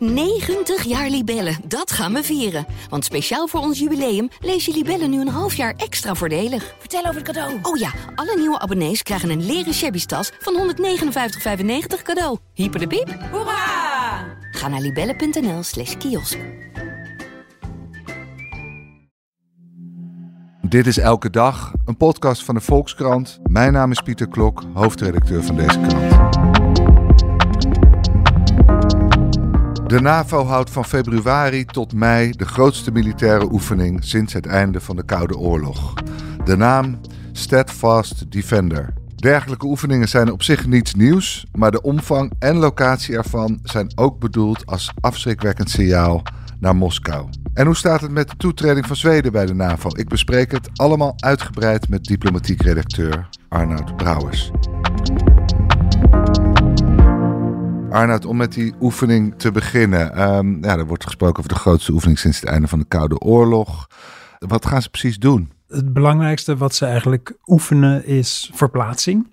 90 jaar Libellen, dat gaan we vieren. Want speciaal voor ons jubileum lees je Libellen nu een half jaar extra voordelig. Vertel over het cadeau. Oh ja, alle nieuwe abonnees krijgen een leren shabby tas van 159,95 cadeau. Hyper de piep. Hoera! Ga naar libellen.nl slash kiosk. Dit is Elke Dag, een podcast van de Volkskrant. Mijn naam is Pieter Klok, hoofdredacteur van deze krant. De NAVO houdt van februari tot mei de grootste militaire oefening sinds het einde van de Koude Oorlog. De naam Steadfast Defender. Dergelijke oefeningen zijn op zich niets nieuws, maar de omvang en locatie ervan zijn ook bedoeld als afschrikwekkend signaal naar Moskou. En hoe staat het met de toetreding van Zweden bij de NAVO? Ik bespreek het allemaal uitgebreid met diplomatiek redacteur Arnoud Brouwers. Arnoud, om met die oefening te beginnen. Ehm, ja, er wordt gesproken over de grootste oefening sinds het einde van de Koude Oorlog. Wat gaan ze precies doen? Het belangrijkste wat ze eigenlijk oefenen is verplaatsing.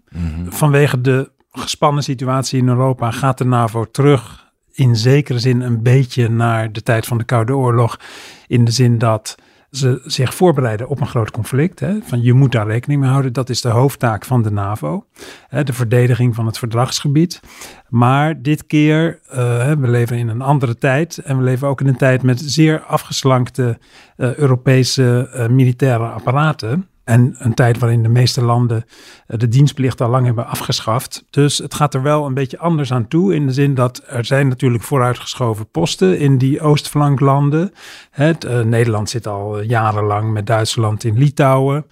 Vanwege de gespannen situatie in Europa gaat de NAVO terug in zekere zin een beetje naar de tijd van de Koude Oorlog. In de zin dat ze zich voorbereiden op een groot conflict. Hè, van je moet daar rekening mee houden. Dat is de hoofdtaak van de NAVO. Hè, de verdediging van het verdragsgebied. Maar dit keer, uh, we leven in een andere tijd. En we leven ook in een tijd met zeer afgeslankte uh, Europese uh, militaire apparaten. En een tijd waarin de meeste landen de dienstplicht al lang hebben afgeschaft. Dus het gaat er wel een beetje anders aan toe. In de zin dat er zijn natuurlijk vooruitgeschoven posten in die oostflanklanden. Het, uh, Nederland zit al jarenlang met Duitsland in Litouwen.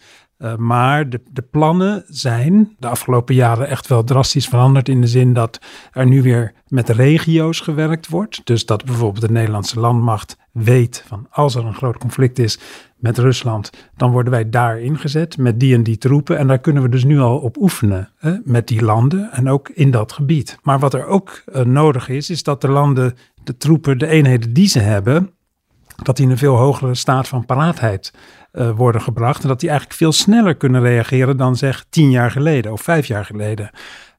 Maar de, de, plannen zijn de afgelopen jaren echt wel drastisch veranderd. In de zin dat er nu weer met regio's gewerkt wordt. Dus dat bijvoorbeeld de Nederlandse landmacht weet van als er een groot conflict is met Rusland, dan worden wij daar ingezet met die en die troepen. En daar kunnen we dus nu al op oefenen hè, met die landen en ook in dat gebied. Maar wat er ook uh, nodig is, is dat de landen, de troepen, de eenheden die ze hebben, dat die in een veel hogere staat van paraatheid uh, worden gebracht. En dat die eigenlijk veel sneller kunnen reageren dan zeg tien jaar geleden of vijf jaar geleden.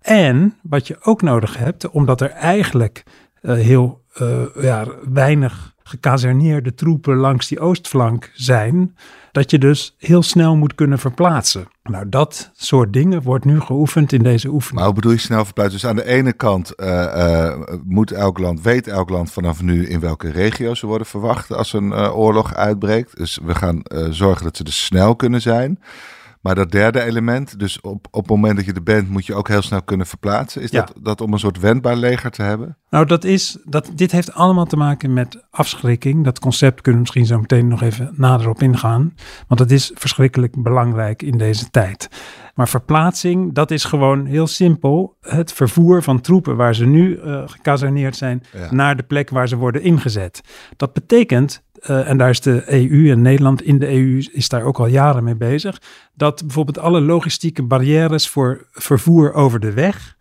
En wat je ook nodig hebt, omdat er eigenlijk uh, heel ja, weinig gekazerneerde troepen langs die oostflank zijn, dat je dus heel snel moet kunnen verplaatsen. Nou, dat soort dingen wordt nu geoefend in deze oefening. Maar hoe bedoel je snel verplaatsen? Dus aan de ene kant uh, uh, moet elk land, weet elk land vanaf nu in welke regio's ze worden verwacht als een uh, oorlog uitbreekt. Dus we gaan zorgen dat ze er snel kunnen zijn. Maar dat derde element, dus op, op het moment dat je er bent, moet je ook heel snel kunnen verplaatsen. Is ja. dat, dat om een soort wendbaar leger te hebben? Nou, dat is, dat, dit heeft allemaal te maken met afschrikking. Dat concept kunnen we misschien zo meteen nog even nader op ingaan. Want dat is verschrikkelijk belangrijk in deze tijd. Maar verplaatsing, dat is gewoon heel simpel. Het vervoer van troepen waar ze nu uh, gekazerneerd zijn, ja. naar de plek waar ze worden ingezet. Dat betekent uh, en daar is de EU en Nederland in de EU is daar ook al jaren mee bezig, dat bijvoorbeeld alle logistieke barrières voor vervoer over de weg,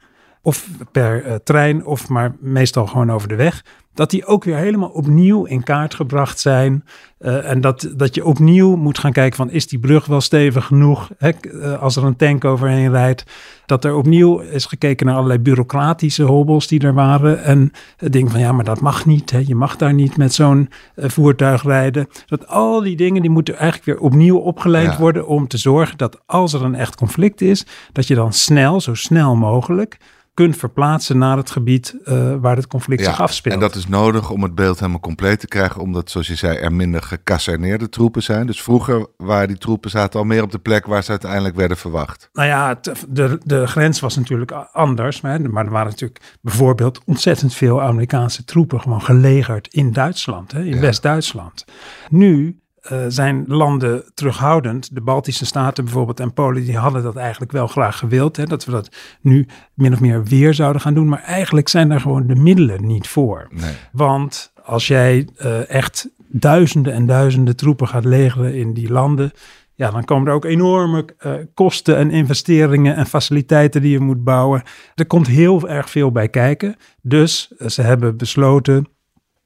of per uh, trein, of maar meestal gewoon over de weg, dat die ook weer helemaal opnieuw in kaart gebracht zijn. Uh, en dat, dat je opnieuw moet gaan kijken van is die brug wel stevig genoeg hè, uh, als er een tank overheen rijdt. Dat er opnieuw is gekeken naar allerlei bureaucratische hobbels die er waren. En het ding van ja, maar dat mag niet. Hè, je mag daar niet met zo'n uh, voertuig rijden. Dat al die dingen die moeten eigenlijk weer opnieuw opgeleid ja. worden om te zorgen dat als er een echt conflict is, dat je dan snel, zo snel mogelijk kunt verplaatsen naar het gebied uh, waar het conflict ja, zich afspeelt. En dat is nodig om het beeld helemaal compleet te krijgen, omdat, zoals je zei, er minder gekaserneerde troepen zijn. Dus vroeger waren die troepen zaten al meer op de plek waar ze uiteindelijk werden verwacht. Nou ja, de, de grens was natuurlijk anders, maar, maar er waren natuurlijk bijvoorbeeld ontzettend veel Amerikaanse troepen gewoon gelegerd in Duitsland, hè, in ja. West-Duitsland. Nu uh, zijn landen terughoudend. De Baltische Staten bijvoorbeeld en Polen, die hadden dat eigenlijk wel graag gewild. Hè, dat we dat nu min of meer weer zouden gaan doen. Maar eigenlijk zijn daar gewoon de middelen niet voor. Nee. Want als jij uh, echt duizenden en duizenden troepen gaat legeren in die landen. Ja, dan komen er ook enorme uh, kosten en investeringen en faciliteiten die je moet bouwen. Er komt heel erg veel bij kijken. Dus ze hebben besloten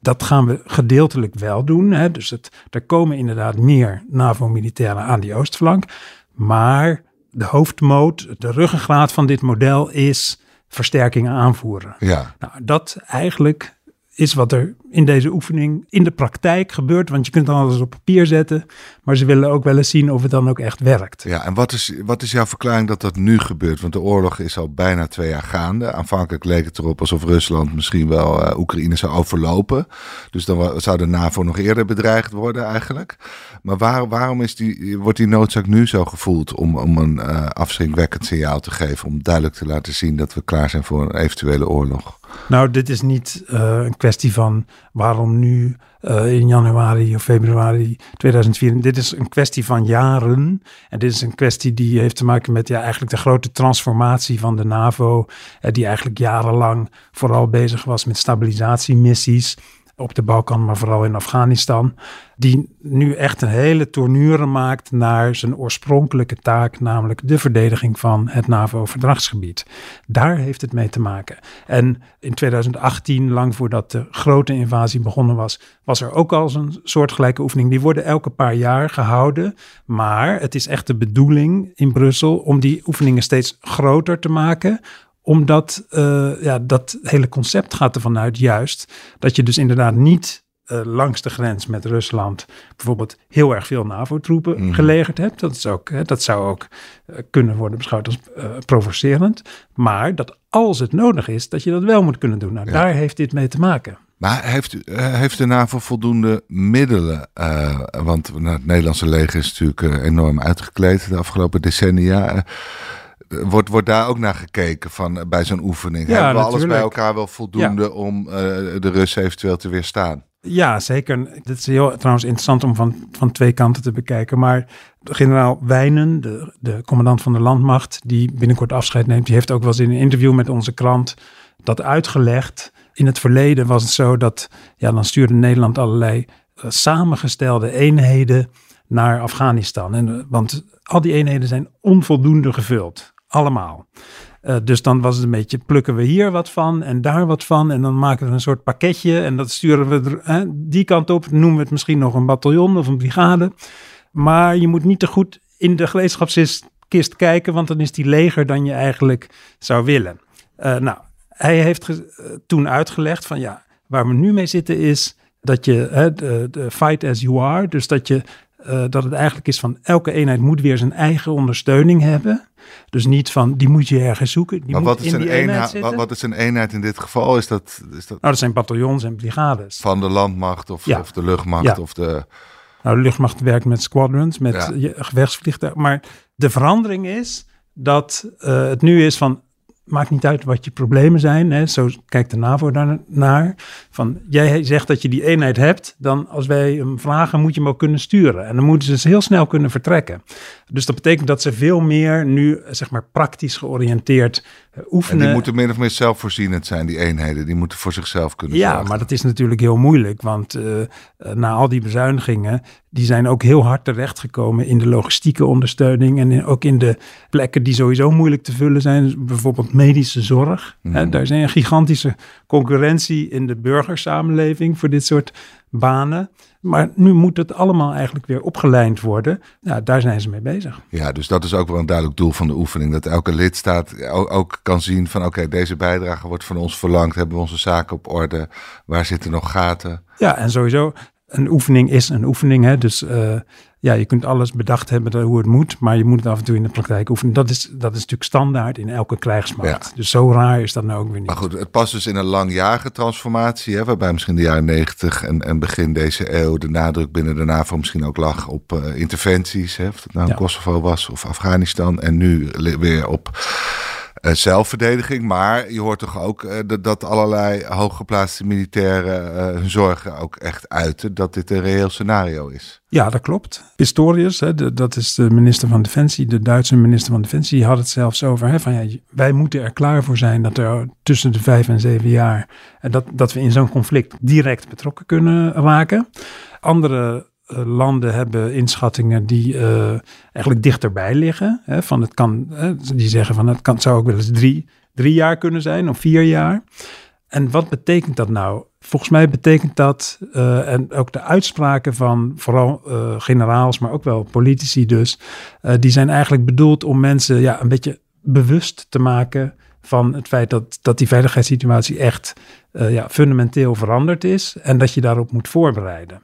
dat gaan we gedeeltelijk wel doen. Hè. Dus het, er komen inderdaad meer NAVO-militairen aan die oostflank. Maar de hoofdmoot, de ruggengraat van dit model is versterkingen aanvoeren. Ja. Nou, dat eigenlijk is wat er in deze oefening in de praktijk gebeurt. Want je kunt dan alles op papier zetten, maar ze willen ook wel eens zien of het dan ook echt werkt. Ja, en wat is, wat is jouw verklaring dat dat nu gebeurt? Want de oorlog is al bijna twee jaar gaande. Aanvankelijk leek het erop alsof Rusland misschien wel uh, Oekraïne zou overlopen. Dus dan zou de NAVO nog eerder bedreigd worden eigenlijk. Maar waar, waarom is die, wordt die noodzaak nu zo gevoeld om, om een uh, afschrikwekkend signaal te geven? Om duidelijk te laten zien dat we klaar zijn voor een eventuele oorlog? Nou, dit is niet uh, een kwestie van waarom nu uh, in januari of februari 2004. Dit is een kwestie van jaren. En dit is een kwestie die heeft te maken met ja, eigenlijk de grote transformatie van de NAVO. Uh, die eigenlijk jarenlang vooral bezig was met stabilisatiemissies op de Balkan, maar vooral in Afghanistan. Die nu echt een hele tournure maakt naar zijn oorspronkelijke taak, namelijk de verdediging van het NAVO-verdragsgebied. Daar heeft het mee te maken. En in 2018, lang voordat de grote invasie begonnen was, was er ook al zo'n soortgelijke oefening. Die worden elke paar jaar gehouden. Maar het is echt de bedoeling in Brussel om die oefeningen steeds groter te maken omdat uh, ja, dat hele concept gaat ervan uit juist dat je dus inderdaad niet uh, langs de grens met Rusland bijvoorbeeld heel erg veel NAVO-troepen mm. gelegerd hebt. Dat, is ook, hè, dat zou ook uh, kunnen worden beschouwd als provocerend. Maar dat als het nodig is, dat je dat wel moet kunnen doen. Nou, ja. daar heeft dit mee te maken. Maar heeft, heeft de NAVO voldoende middelen? want nou, het Nederlandse leger is natuurlijk enorm uitgekleed de afgelopen decennia wordt, wordt daar ook naar gekeken van, eh, bij zo'n oefening? Ja, Hebben we alles bij elkaar wel voldoende om uh, de Russen eventueel te weerstaan? Ja, zeker. Het is heel trouwens interessant om van, van twee kanten te bekijken. Maar generaal Wijnen, de, de commandant van de landmacht, die binnenkort afscheid neemt, die heeft ook wel eens in een interview met onze krant dat uitgelegd. In het verleden was het zo dat, ja, dan stuurde Nederland allerlei uh, samengestelde eenheden naar Afghanistan. En, want al die eenheden zijn onvoldoende gevuld. Allemaal. Uh, dus dan was het een beetje, plukken we hier wat van en daar wat van. En dan maken we een soort pakketje en dat sturen we die kant op. Noemen we het misschien nog een bataljon of een brigade. Maar je moet niet te goed in de gereedschapskist kijken, want dan is die leger dan je eigenlijk zou willen. Uh, nou, hij heeft toen uitgelegd van ja, waar we nu mee zitten is dat je de, de fight as you are, dus dat je uh, dat het eigenlijk is van elke eenheid moet weer zijn eigen ondersteuning hebben. Dus niet van die moet je ergens zoeken. Die maar wat is, een eenheid, wat, wat, is een eenheid in dit geval? Is dat, is dat... Nou, dat zijn bataljons en brigades. Van de landmacht of, ja. of de luchtmacht ja. of de. Nou, de luchtmacht werkt met squadrons, met ja. gevechtsvliegtuigen. Maar de verandering is dat uh, het nu is van maakt niet uit wat je problemen zijn. Hè. Zo kijkt de NAVO daar naar. Van, jij zegt dat je die eenheid hebt. Dan als wij hem vragen, moet je hem ook kunnen sturen. En dan moeten ze heel snel kunnen vertrekken. Dus dat betekent dat ze veel meer nu, zeg maar, praktisch georiënteerd oefenen. En die moeten min of meer zelfvoorzienend zijn, die eenheden. Die moeten voor zichzelf kunnen Ja, maar dat is natuurlijk heel moeilijk. Want uh, na al die bezuinigingen, die zijn ook heel hard terechtgekomen in de logistieke ondersteuning. En in, ook in de plekken die sowieso moeilijk te vullen zijn. Bijvoorbeeld medische zorg. Mm. Hè, daar is een gigantische concurrentie in de burgersamenleving voor dit soort banen. Maar nu moet het allemaal eigenlijk weer opgelijnd worden. Ja, daar zijn ze mee bezig. Ja, dus dat is ook wel een duidelijk doel van de oefening. Dat elke lidstaat ook, ook kan zien van oké, deze bijdrage wordt van ons verlangd. Hebben we onze zaken op orde? Waar zitten nog gaten? Ja, en sowieso, een oefening is een oefening. Hè? Dus uh, ja, je kunt alles bedacht hebben hoe het moet, maar je moet het af en toe in de praktijk oefenen. Dat is, dat is natuurlijk standaard in elke krijgsmacht. Ja. Dus zo raar is dat nou ook weer niet. Maar goed, het past dus in een langjarige transformatie, hè, waarbij misschien de jaren negentig en, en begin deze eeuw de nadruk binnen de NAVO misschien ook lag op uh, interventies. Hè, of het nou ja. Kosovo was of Afghanistan. En nu weer op zelfverdediging. Maar je hoort toch ook uh, dat, dat, allerlei hooggeplaatste militairen uh, hun zorgen ook echt uiten dat dit een reëel scenario is. Ja, dat klopt. Pistorius, hè, dat is de minister van Defensie, de Duitse minister van Defensie, die had het zelfs over. Hè, van, ja, wij moeten er klaar voor zijn dat er tussen de vijf en zeven jaar, dat, dat we in zo'n conflict direct betrokken kunnen raken. Andere landen hebben inschattingen die uh, eigenlijk dichterbij liggen. Hè, van het kan, die zeggen van het, kan, zou ook wel eens drie, drie jaar kunnen zijn of vier jaar. En wat betekent dat nou? Volgens mij betekent dat, uh, en ook de uitspraken van vooral generaals, maar ook wel politici dus, die zijn eigenlijk bedoeld om mensen ja, een beetje bewust te maken van het feit dat, dat die veiligheidssituatie echt ja, fundamenteel veranderd is en dat je daarop moet voorbereiden.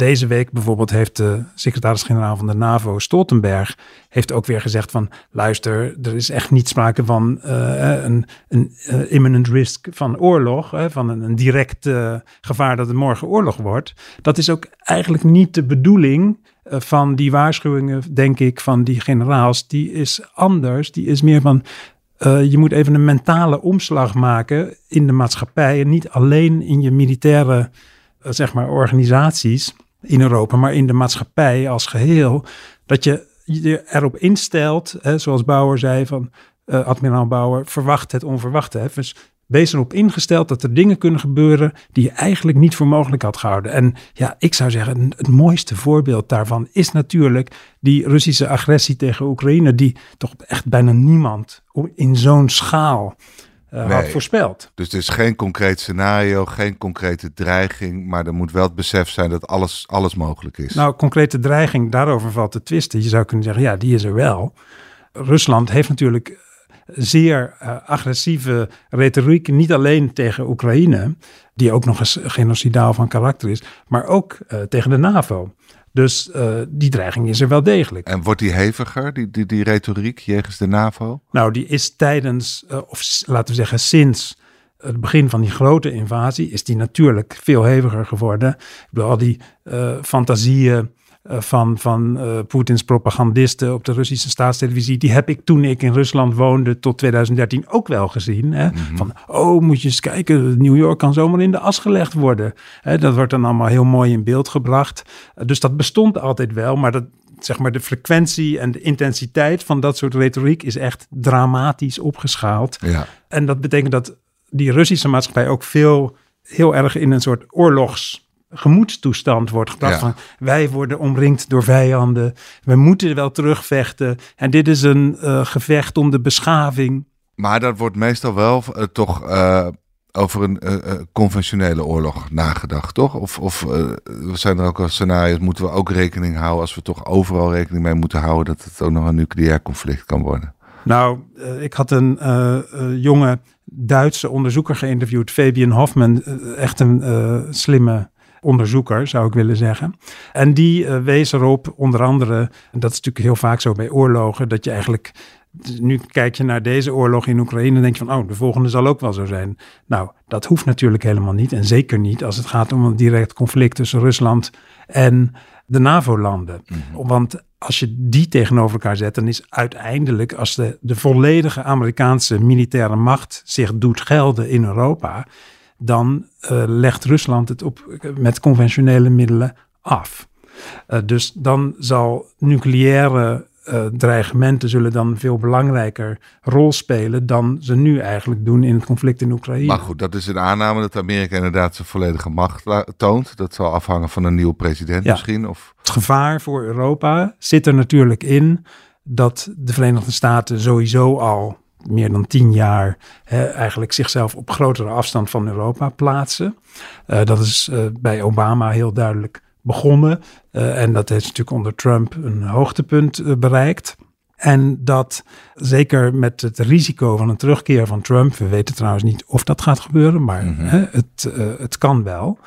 Deze week bijvoorbeeld heeft de secretaris-generaal van de NAVO, Stoltenberg, heeft ook weer gezegd van luister, er is echt niet sprake van uh, een, een uh, imminent risk van oorlog, van een, direct uh, gevaar dat er morgen oorlog wordt. Dat is ook eigenlijk niet de bedoeling van die waarschuwingen, denk ik, van die generaals. Die is anders, die is meer van je moet even een mentale omslag maken in de maatschappij. En niet alleen in je militaire zeg maar, organisaties in Europa, maar in de maatschappij als geheel. Dat je je erop instelt, hè, zoals Bauer zei van uh, admiraal Bauer, verwacht het onverwachte. Hè. Dus wees erop ingesteld dat er dingen kunnen gebeuren die je eigenlijk niet voor mogelijk had gehouden. En ja, ik zou zeggen, het mooiste voorbeeld daarvan is natuurlijk die Russische agressie tegen Oekraïne, die toch echt bijna niemand in zo'n schaal uh, nee. had voorspeld. Dus het is geen concreet scenario, geen concrete dreiging, maar er moet wel het besef zijn dat alles, alles mogelijk is. Nou, concrete dreiging, daarover valt te twisten. Je zou kunnen zeggen, ja, die is er wel. Rusland heeft natuurlijk zeer uh, agressieve retoriek, niet alleen tegen Oekraïne, die ook nog eens genocidaal van karakter is, maar ook uh, tegen de NAVO. Dus uh, die dreiging is er wel degelijk. En wordt die heviger, die, die, die retoriek jegens de NAVO? Nou, die is tijdens, of laten we zeggen sinds het begin van die grote invasie, is die natuurlijk veel heviger geworden. Ik bedoel, al die fantasieën uh, van, van uh, Poetins propagandisten op de Russische staatstelevisie. Die heb ik toen ik in Rusland woonde tot 2013 ook wel gezien. Hè? Mm -hmm. Van, oh, moet je eens kijken, New York kan zomaar in de as gelegd worden. Hè, dat wordt dan allemaal heel mooi in beeld gebracht. Uh, dus dat bestond altijd wel, maar dat, zeg maar de frequentie en de intensiteit van dat soort retoriek is echt dramatisch opgeschaald. Ja. En dat betekent dat die Russische maatschappij ook veel heel erg in een soort oorlogs gemoedstoestand wordt gebracht. Ja. Van, wij worden omringd door vijanden. We moeten wel terugvechten. En dit is een uh, gevecht om de beschaving. Maar dat wordt meestal wel uh, toch uh, over een conventionele oorlog nagedacht, toch? Of, of zijn er ook al scenario's, moeten we ook rekening houden... als we toch overal rekening mee moeten houden... dat het ook nog een nucleair conflict kan worden? Nou, ik had een jonge Duitse onderzoeker geïnterviewd, Fabian Hoffman. echt een slimme onderzoeker, zou ik willen zeggen. En die uh, wees erop, onder andere, en dat is natuurlijk heel vaak zo bij oorlogen, dat je eigenlijk nu kijk je naar deze oorlog in Oekraïne en denk je van, oh, de volgende zal ook wel zo zijn. Nou, dat hoeft natuurlijk helemaal niet. En zeker niet als het gaat om een direct conflict tussen Rusland en de NAVO-landen. Mm-hmm. Want als je die tegenover elkaar zet, dan is uiteindelijk, als de, de volledige Amerikaanse militaire macht zich doet gelden in Europa, dan uh, legt Rusland het op, met conventionele middelen af. Uh, dus dan zal nucleaire uh, dreigementen zullen dan veel belangrijker rol spelen dan ze nu eigenlijk doen in het conflict in Oekraïne. Maar goed, dat is een aanname dat Amerika inderdaad zijn volledige macht toont. Dat zal afhangen van een nieuwe president ja. misschien. Of... Het gevaar voor Europa zit er natuurlijk in dat de Verenigde Staten sowieso al meer dan tien jaar hè, eigenlijk zichzelf op grotere afstand van Europa plaatsen. Uh, dat is uh, bij Obama heel duidelijk begonnen. Uh, en dat heeft natuurlijk onder Trump een hoogtepunt bereikt. En dat zeker met het risico van een terugkeer van Trump, we weten trouwens niet of dat gaat gebeuren, maar mm -hmm. hè, het, het kan wel.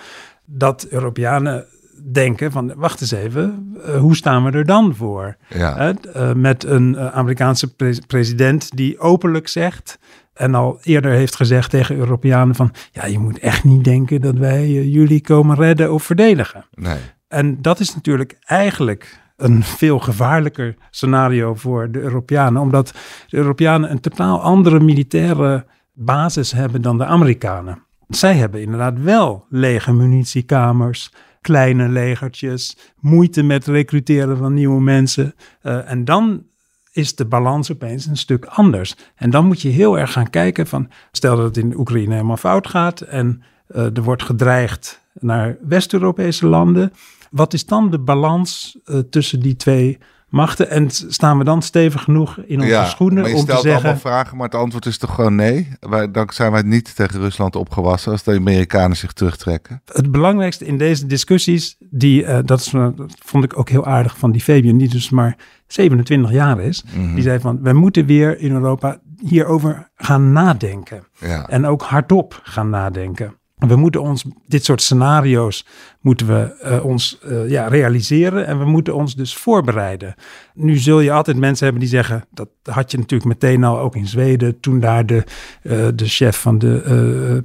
Dat Europeanen denken van, wacht eens even, uh, hoe staan we er dan voor? Ja. Uh, met een uh, Amerikaanse pre president die openlijk zegt en al eerder heeft gezegd tegen Europeanen van, ja, je moet echt niet denken dat wij jullie komen redden of verdedigen. Nee. En dat is natuurlijk eigenlijk een veel gevaarlijker scenario voor de Europeanen, omdat de Europeanen een totaal andere militaire basis hebben dan de Amerikanen. Zij hebben inderdaad wel lege munitiekamers, kleine legertjes, moeite met recruteren van nieuwe mensen. Uh, en dan is de balans opeens een stuk anders. En dan moet je heel erg gaan kijken van, stel dat het in Oekraïne helemaal fout gaat en uh, er wordt gedreigd naar West-Europese landen. Wat is dan de balans uh, tussen die twee machten. En staan we dan stevig genoeg in onze ja, schoenen om te zeggen... allemaal vragen, maar het antwoord is toch gewoon nee? Wij, dan zijn wij niet tegen Rusland opgewassen als de Amerikanen zich terugtrekken. Het belangrijkste in deze discussies, die, uh, dat, is, dat vond ik ook heel aardig van die Fabian, die dus maar 27 jaar is. Mhm. Die zei van, we moeten weer in Europa hierover gaan nadenken. Ja. En ook hardop gaan nadenken. We moeten ons, dit soort scenario's moeten we uh, ons uh, ja, realiseren en we moeten ons dus voorbereiden. Nu zul je altijd mensen hebben die zeggen, dat had je natuurlijk meteen al ook in Zweden, toen daar de, uh, de chef van de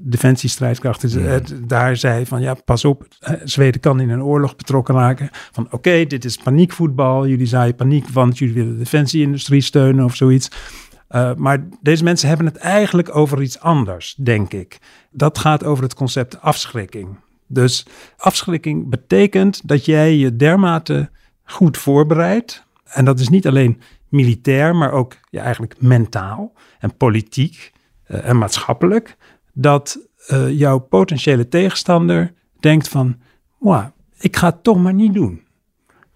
defensiestrijdkrachten Ja. daar zei van ja, pas op, Zweden kan in een oorlog betrokken raken. Van oké, okay, dit is paniekvoetbal, jullie zaaien paniek, want jullie willen de defensieindustrie steunen of zoiets. Uh, maar deze mensen hebben het eigenlijk over iets anders, denk ik. Dat gaat over het concept afschrikking. Dus afschrikking betekent dat jij je dermate goed voorbereidt. En dat is niet alleen militair, maar ook ja, eigenlijk mentaal en politiek uh, en maatschappelijk. Dat uh, jouw potentiële tegenstander denkt van, ik ga het toch maar niet doen.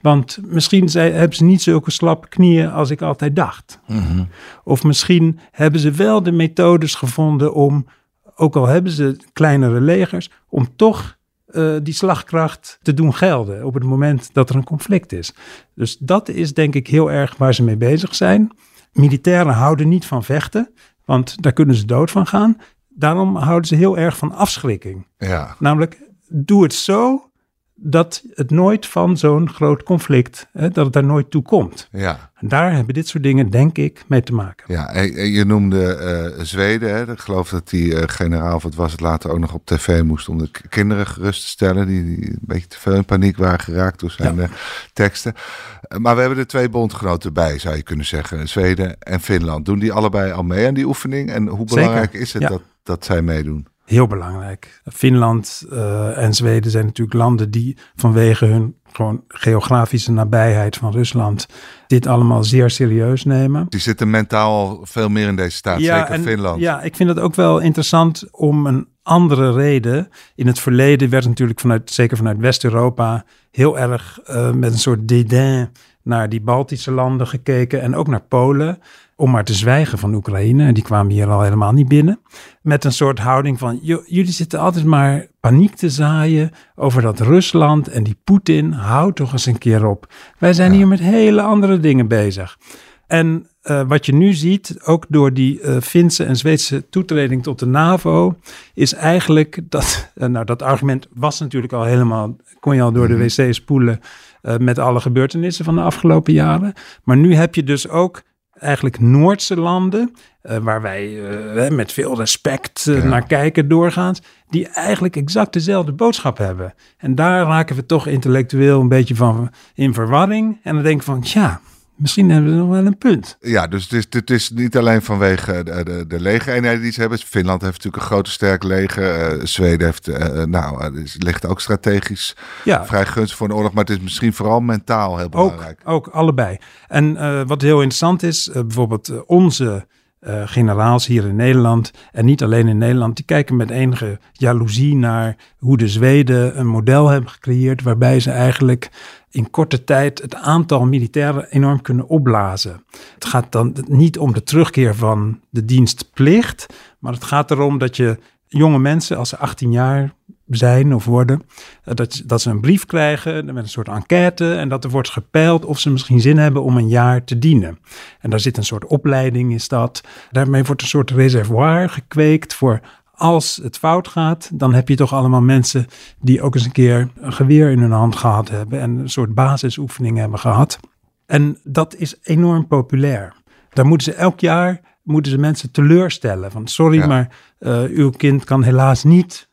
Want misschien hebben ze niet zulke slappe knieën als ik altijd dacht. Mm-hmm. Of misschien hebben ze wel de methodes gevonden om, ook al hebben ze kleinere legers, om toch uh, die slagkracht te doen gelden op het moment dat er een conflict is. Dus dat is denk ik heel erg waar ze mee bezig zijn. Militairen houden niet van vechten, want daar kunnen ze dood van gaan. Daarom houden ze heel erg van afschrikking. Ja. Namelijk, doe het zo dat het nooit van zo'n groot conflict, hè, dat het daar nooit toe komt. Ja. En daar hebben dit soort dingen, denk ik, mee te maken. Ja, en je noemde uh, Zweden. Hè? Ik geloof dat die uh, generaal, of het was het later ook nog op tv moest om de kinderen gerust te stellen. Die, die een beetje te veel in paniek waren geraakt door zijn ja. uh, teksten. Maar we hebben er twee bondgenoten bij, zou je kunnen zeggen. Zweden en Finland. Doen die allebei al mee aan die oefening? En hoe belangrijk Zeker. is het ja. dat, dat zij meedoen? Heel belangrijk. Finland uh, en Zweden zijn natuurlijk landen die vanwege hun gewoon geografische nabijheid van Rusland dit allemaal zeer serieus nemen. Die zitten mentaal veel meer in deze staat, ja, zeker en, Finland. Ja, ik vind het ook wel interessant om een andere reden. In het verleden werd natuurlijk vanuit, zeker vanuit West-Europa, heel erg uh, met een soort dédain naar die Baltische landen gekeken en ook naar Polen. Om maar te zwijgen van Oekraïne. Die kwamen hier al helemaal niet binnen. Met een soort houding van: jullie zitten altijd maar paniek te zaaien over dat Rusland en die Poetin. Houd toch eens een keer op. Wij zijn ja. hier met hele andere dingen bezig. En uh, wat je nu ziet, ook door die uh, Finse en Zweedse toetreding tot de NAVO, is eigenlijk dat, uh, nou dat argument was natuurlijk al helemaal, kon je al door de wc spoelen met alle gebeurtenissen van de afgelopen jaren. Maar nu heb je dus ook eigenlijk Noordse landen, uh, waar wij uh, met veel respect uh, ja. naar kijken doorgaans, die eigenlijk exact dezelfde boodschap hebben. En daar raken we toch intellectueel een beetje van in verwarring. En dan denk ik van, ja, misschien hebben we nog wel een punt. Ja, dus het is, het is niet alleen vanwege de, de, de legereenheden die ze hebben. Finland heeft natuurlijk een groot sterk leger. Uh, Zweden heeft, uh, nou, het ligt ook strategisch ja. vrij gunstig voor een oorlog. Maar het is misschien vooral mentaal heel belangrijk. Ook, ook allebei. En wat heel interessant is, bijvoorbeeld onze... Uh, generaals hier in Nederland en niet alleen in Nederland, die kijken met enige jaloezie naar hoe de Zweden een model hebben gecreëerd waarbij ze eigenlijk in korte tijd het aantal militairen enorm kunnen opblazen. Het gaat dan niet om de terugkeer van de dienstplicht, maar het gaat erom dat je jonge mensen, als ze 18 jaar zijn of worden, dat, dat ze een brief krijgen met een soort enquête en dat er wordt gepeild of ze misschien zin hebben om een jaar te dienen. En daar zit een soort opleiding, is dat. Daarmee wordt een soort reservoir gekweekt voor als het fout gaat, dan heb je toch allemaal mensen die ook eens een keer een geweer in hun hand gehad hebben en een soort basisoefening hebben gehad. En dat is enorm populair. Daar moeten ze elk jaar moeten ze mensen teleurstellen. Van sorry, ja. maar uh, uw kind kan helaas niet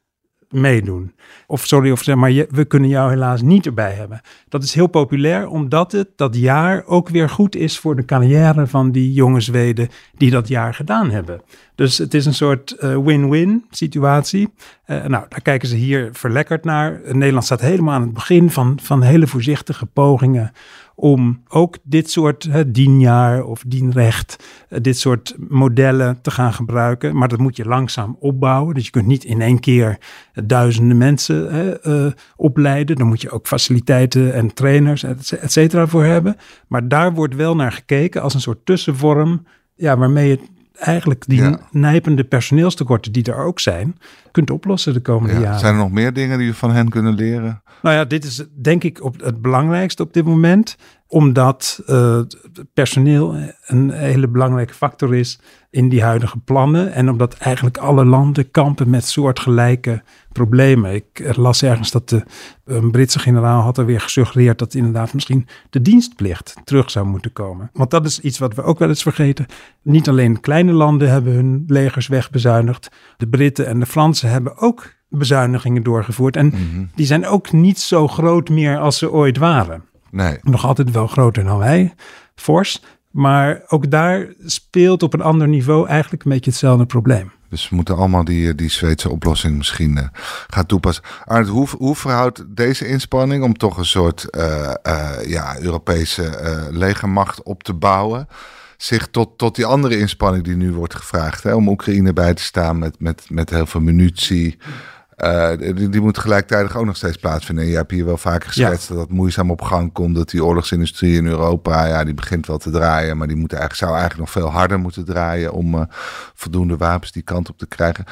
meedoen. Of sorry, of zeg maar, we kunnen jou helaas niet erbij hebben. Dat is heel populair, omdat het dat jaar ook weer goed is voor de carrière van die jonge Zweden die dat jaar gedaan hebben. Dus het is een soort uh, win-win situatie. Uh, nou, daar kijken ze hier verlekkerd naar. Nederland staat helemaal aan het begin van, van hele voorzichtige pogingen om ook dit soort dienjaar of dienrecht, uh, dit soort modellen te gaan gebruiken. Maar dat moet je langzaam opbouwen. Dus je kunt niet in één keer duizenden mensen uh, opleiden. Dan moet je ook faciliteiten en trainers, et cetera, voor hebben. Maar daar wordt wel naar gekeken als een soort tussenvorm, ja, waarmee je eigenlijk die ja. nijpende personeelstekorten die er ook zijn, kunt oplossen de komende Ja. jaren. Zijn er nog meer dingen die we van hen kunnen leren? Nou ja, dit is denk ik op het belangrijkste op dit moment, omdat het personeel een hele belangrijke factor is in die huidige plannen en omdat eigenlijk alle landen kampen met soortgelijke problemen. Ik las ergens dat de een Britse generaal had er weer gesuggereerd dat inderdaad misschien de dienstplicht terug zou moeten komen. Want dat is iets wat we ook wel eens vergeten. Niet alleen kleine landen hebben hun legers wegbezuinigd. De Britten en de Fransen hebben ook bezuinigingen doorgevoerd. En die zijn ook niet zo groot meer als ze ooit waren. Nee. Nog altijd wel groter dan wij, fors. Maar ook daar speelt op een ander niveau eigenlijk een beetje hetzelfde probleem. Dus we moeten allemaal die, eh, die Zweedse oplossing misschien eh, gaan toepassen. Arndt, hoe, hoe verhoudt deze inspanning om toch een soort eh, ja, Europese legermacht op te bouwen zich tot, tot die andere inspanning die nu wordt gevraagd? Hè, om Oekraïne bij te staan met, met, met heel veel munitie. Eh, die, die moet gelijktijdig ook nog steeds plaatsvinden. En je hebt hier wel vaker geschetst dat dat moeizaam op gang komt. Dat die oorlogsindustrie in Europa, ja, die begint wel te draaien. Maar die moet eigenlijk, zou eigenlijk nog veel harder moeten draaien om eh, voldoende wapens die kant op te krijgen.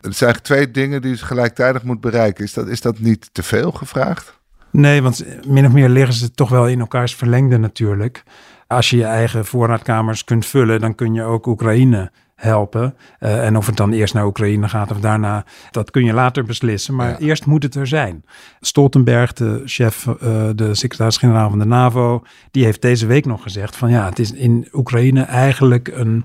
Het zijn eigenlijk twee dingen die ze gelijktijdig moet bereiken. Is dat, is dat niet te veel gevraagd? Nee, want min of meer liggen ze toch wel in elkaars verlengde natuurlijk. Als je je eigen voorraadkamers kunt vullen, dan kun je ook Oekraïne helpen. Uh, en of het dan eerst naar Oekraïne gaat of daarna, dat kun je later beslissen. Maar Ja. eerst moet het er zijn. Stoltenberg, de chef, uh, de secretaris-generaal van de NAVO, die heeft deze week nog gezegd van ja, het is in Oekraïne eigenlijk een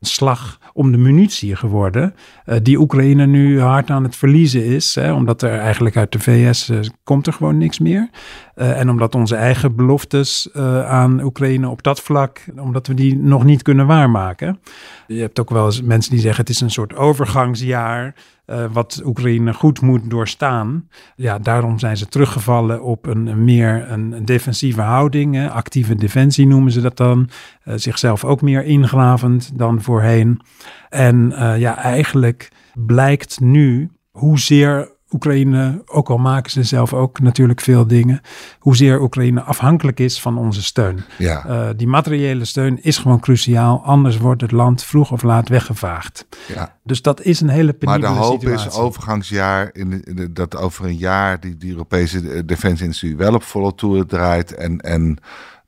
slag om de munitie geworden. Uh, die Oekraïne nu hard aan het verliezen is. Hè, omdat er eigenlijk uit de VS uh, komt er gewoon niks meer. Uh, en omdat onze eigen beloftes aan Oekraïne op dat vlak, omdat we die nog niet kunnen waarmaken. Je hebt ook wel eens mensen die zeggen het is een soort overgangsjaar. Uh, wat Oekraïne goed moet doorstaan. Ja, daarom zijn ze teruggevallen op een, meer een, defensieve houding. Actieve defensie noemen ze dat dan. Uh, zichzelf ook meer ingravend dan voorheen. En uh, ja, eigenlijk blijkt nu hoezeer Oekraïne, ook al maken ze zelf ook natuurlijk veel dingen, hoezeer Oekraïne afhankelijk is van onze steun. Ja. Uh, die materiële steun is gewoon cruciaal, anders wordt het land vroeg of laat weggevaagd. Ja. Dus dat is een hele penibele Maar de hoop situatie. is overgangsjaar, in de, de, dat over een jaar die, die Europese defensieindustrie wel op volle toeren draait en, en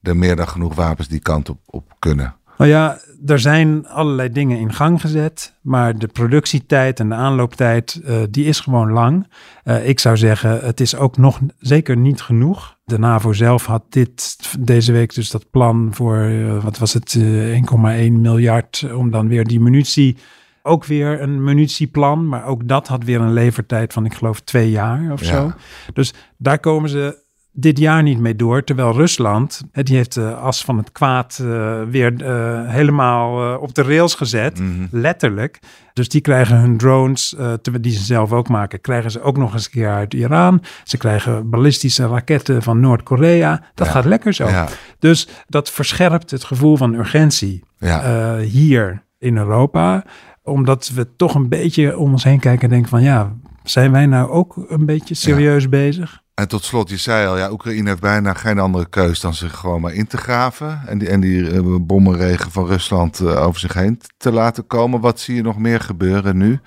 er meer dan genoeg wapens die kant op, op kunnen. Nou ja, er zijn allerlei dingen in gang gezet, maar de productietijd en de aanlooptijd, uh, die is gewoon lang. Uh, ik zou zeggen, het is ook nog zeker niet genoeg. De NAVO zelf had dit deze week dus dat plan voor, uh, wat was het, 1,1 miljard om dan weer die munitie ook weer een munitieplan, maar ook dat had weer een levertijd van, ik geloof, twee jaar of Ja. zo. Dus daar komen ze dit jaar niet mee door. Terwijl Rusland, hè, die heeft de as van het kwaad uh, weer uh, helemaal uh, op de rails gezet. Mhm. Letterlijk. Dus die krijgen hun drones, die ze zelf ook maken, krijgen ze ook nog eens een keer uit Iran. Ze krijgen ballistische raketten van Noord-Korea. Dat Ja. gaat lekker zo. Ja. Dus dat verscherpt het gevoel van urgentie Ja. hier in Europa. Omdat we toch een beetje om ons heen kijken en denken van ja, zijn wij nou ook een beetje serieus bezig? En tot slot, je zei al, ja, Oekraïne heeft bijna geen andere keus dan zich gewoon maar in te graven. En die, en die uh, bommenregen van Rusland uh, over zich heen te laten komen. Wat zie je nog meer gebeuren nu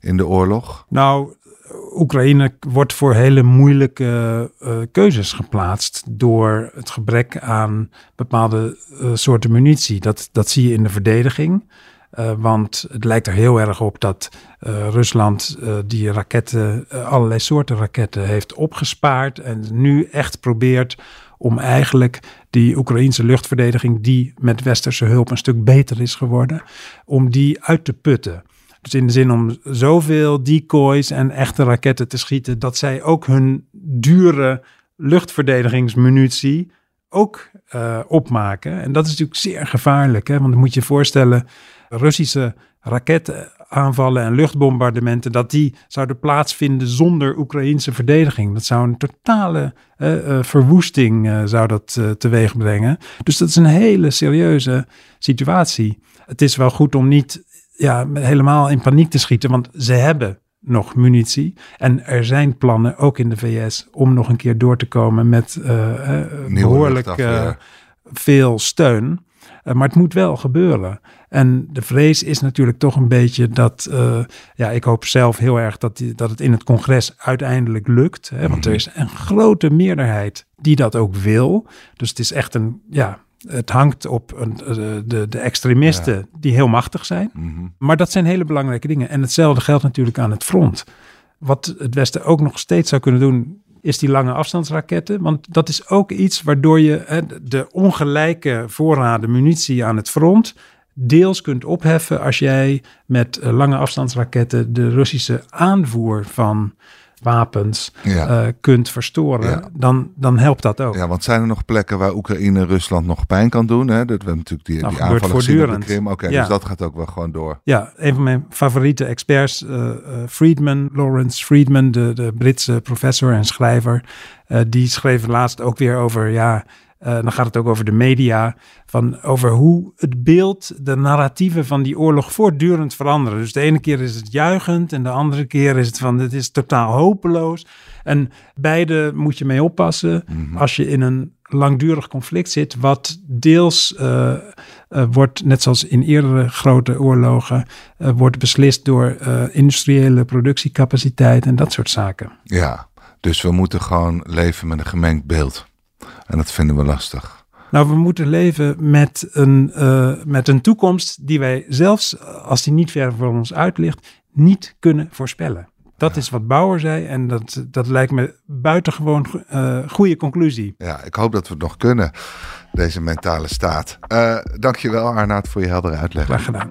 in de oorlog? Nou, Oekraïne wordt voor hele moeilijke uh, keuzes geplaatst door het gebrek aan bepaalde soorten munitie. Dat, dat zie je in de verdediging. Uh, want het lijkt er heel erg op dat uh, Rusland uh, die raketten, allerlei soorten raketten, heeft opgespaard. En nu echt probeert om eigenlijk die Oekraïnse luchtverdediging, die met westerse hulp een stuk beter is geworden, om die uit te putten. Dus in de zin om zoveel decoys en echte raketten te schieten, dat zij ook hun dure luchtverdedigingsmunitie ook opmaken. En dat is natuurlijk zeer gevaarlijk, hè? want dan moet je je voorstellen, Russische raketaanvallen en luchtbombardementen, dat die zouden plaatsvinden zonder Oekraïnse verdediging. Dat zou een totale uh, uh, verwoesting uh, zou dat teweeg brengen. Dus dat is een hele serieuze situatie. Het is wel goed om niet ja, helemaal in paniek te schieten, want ze hebben nog munitie. En er zijn plannen, ook in de VS, om nog een keer door te komen met behoorlijk veel steun. Maar het moet wel gebeuren. En de vrees is natuurlijk toch een beetje dat, uh, ja, ik hoop zelf heel erg dat, die, dat het in het congres uiteindelijk lukt. Hè, want er is een grote meerderheid die dat ook wil. Dus het is echt een, ja, het hangt op een, eh, de, de extremisten die heel machtig zijn. Mhm. Maar dat zijn hele belangrijke dingen. En hetzelfde geldt natuurlijk aan het front. Wat het Westen ook nog steeds zou kunnen doen, is die lange afstandsraketten. Want dat is ook iets waardoor je hè, de ongelijke voorraden munitie aan het front deels kunt opheffen als jij met eh, lange afstandsraketten de Russische aanvoer van wapens Ja. eh, kunt verstoren, Ja. dan, dan helpt dat ook. Ja, want zijn er nog plekken waar Oekraïne Rusland nog pijn kan doen? Hè? Dat we natuurlijk die, Nou, die aanvallen gezien op de voortdurend. Krim. Oké, Ja. dus dat gaat ook wel gewoon door. Ja, een van mijn favoriete experts, eh, Friedman, Lawrence Friedman, de, de Britse professor en schrijver, die schreef laatst ook weer over, ja, eh, dan gaat het ook over de media, van over hoe het beeld, de narratieven van die oorlog voortdurend veranderen. Dus de ene keer is het juichend en de andere keer is het van, het is totaal hopeloos. En beide moet je mee oppassen als je in een langdurig conflict zit, wat deels eh, eh, wordt, net zoals in eerdere grote oorlogen, wordt beslist door industriële productiecapaciteit en dat soort zaken. Ja, dus we moeten gewoon leven met een gemengd beeld. En dat vinden we lastig. Nou, we moeten leven met een, eh, met een toekomst die wij zelfs als die niet ver voor ons uit ligt, niet kunnen voorspellen. Dat is wat Bauer zei en dat, dat lijkt me buitengewoon eh goede conclusie. Ja, ik hoop dat we het nog kunnen, deze mentale staat. Eh dankjewel Arnaud voor je heldere uitleg. Graag gedaan.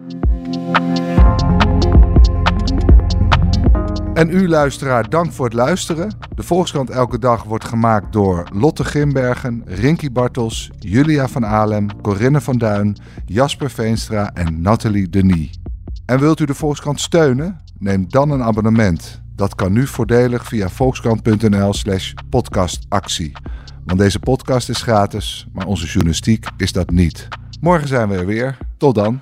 En u luisteraar, dank voor het luisteren. De Volkskrant Elke Dag wordt gemaakt door Lotte Grimbergen, Rinky Bartels, Julia van Alem, Corinne van Duin, Jasper Veenstra en Nathalie Denis. En wilt u de Volkskrant steunen? Neem dan een abonnement. Dat kan nu voordelig via volkskrant.nl slash podcastactie. Want deze podcast is gratis, maar onze journalistiek is dat niet. Morgen zijn we er weer. Tot dan.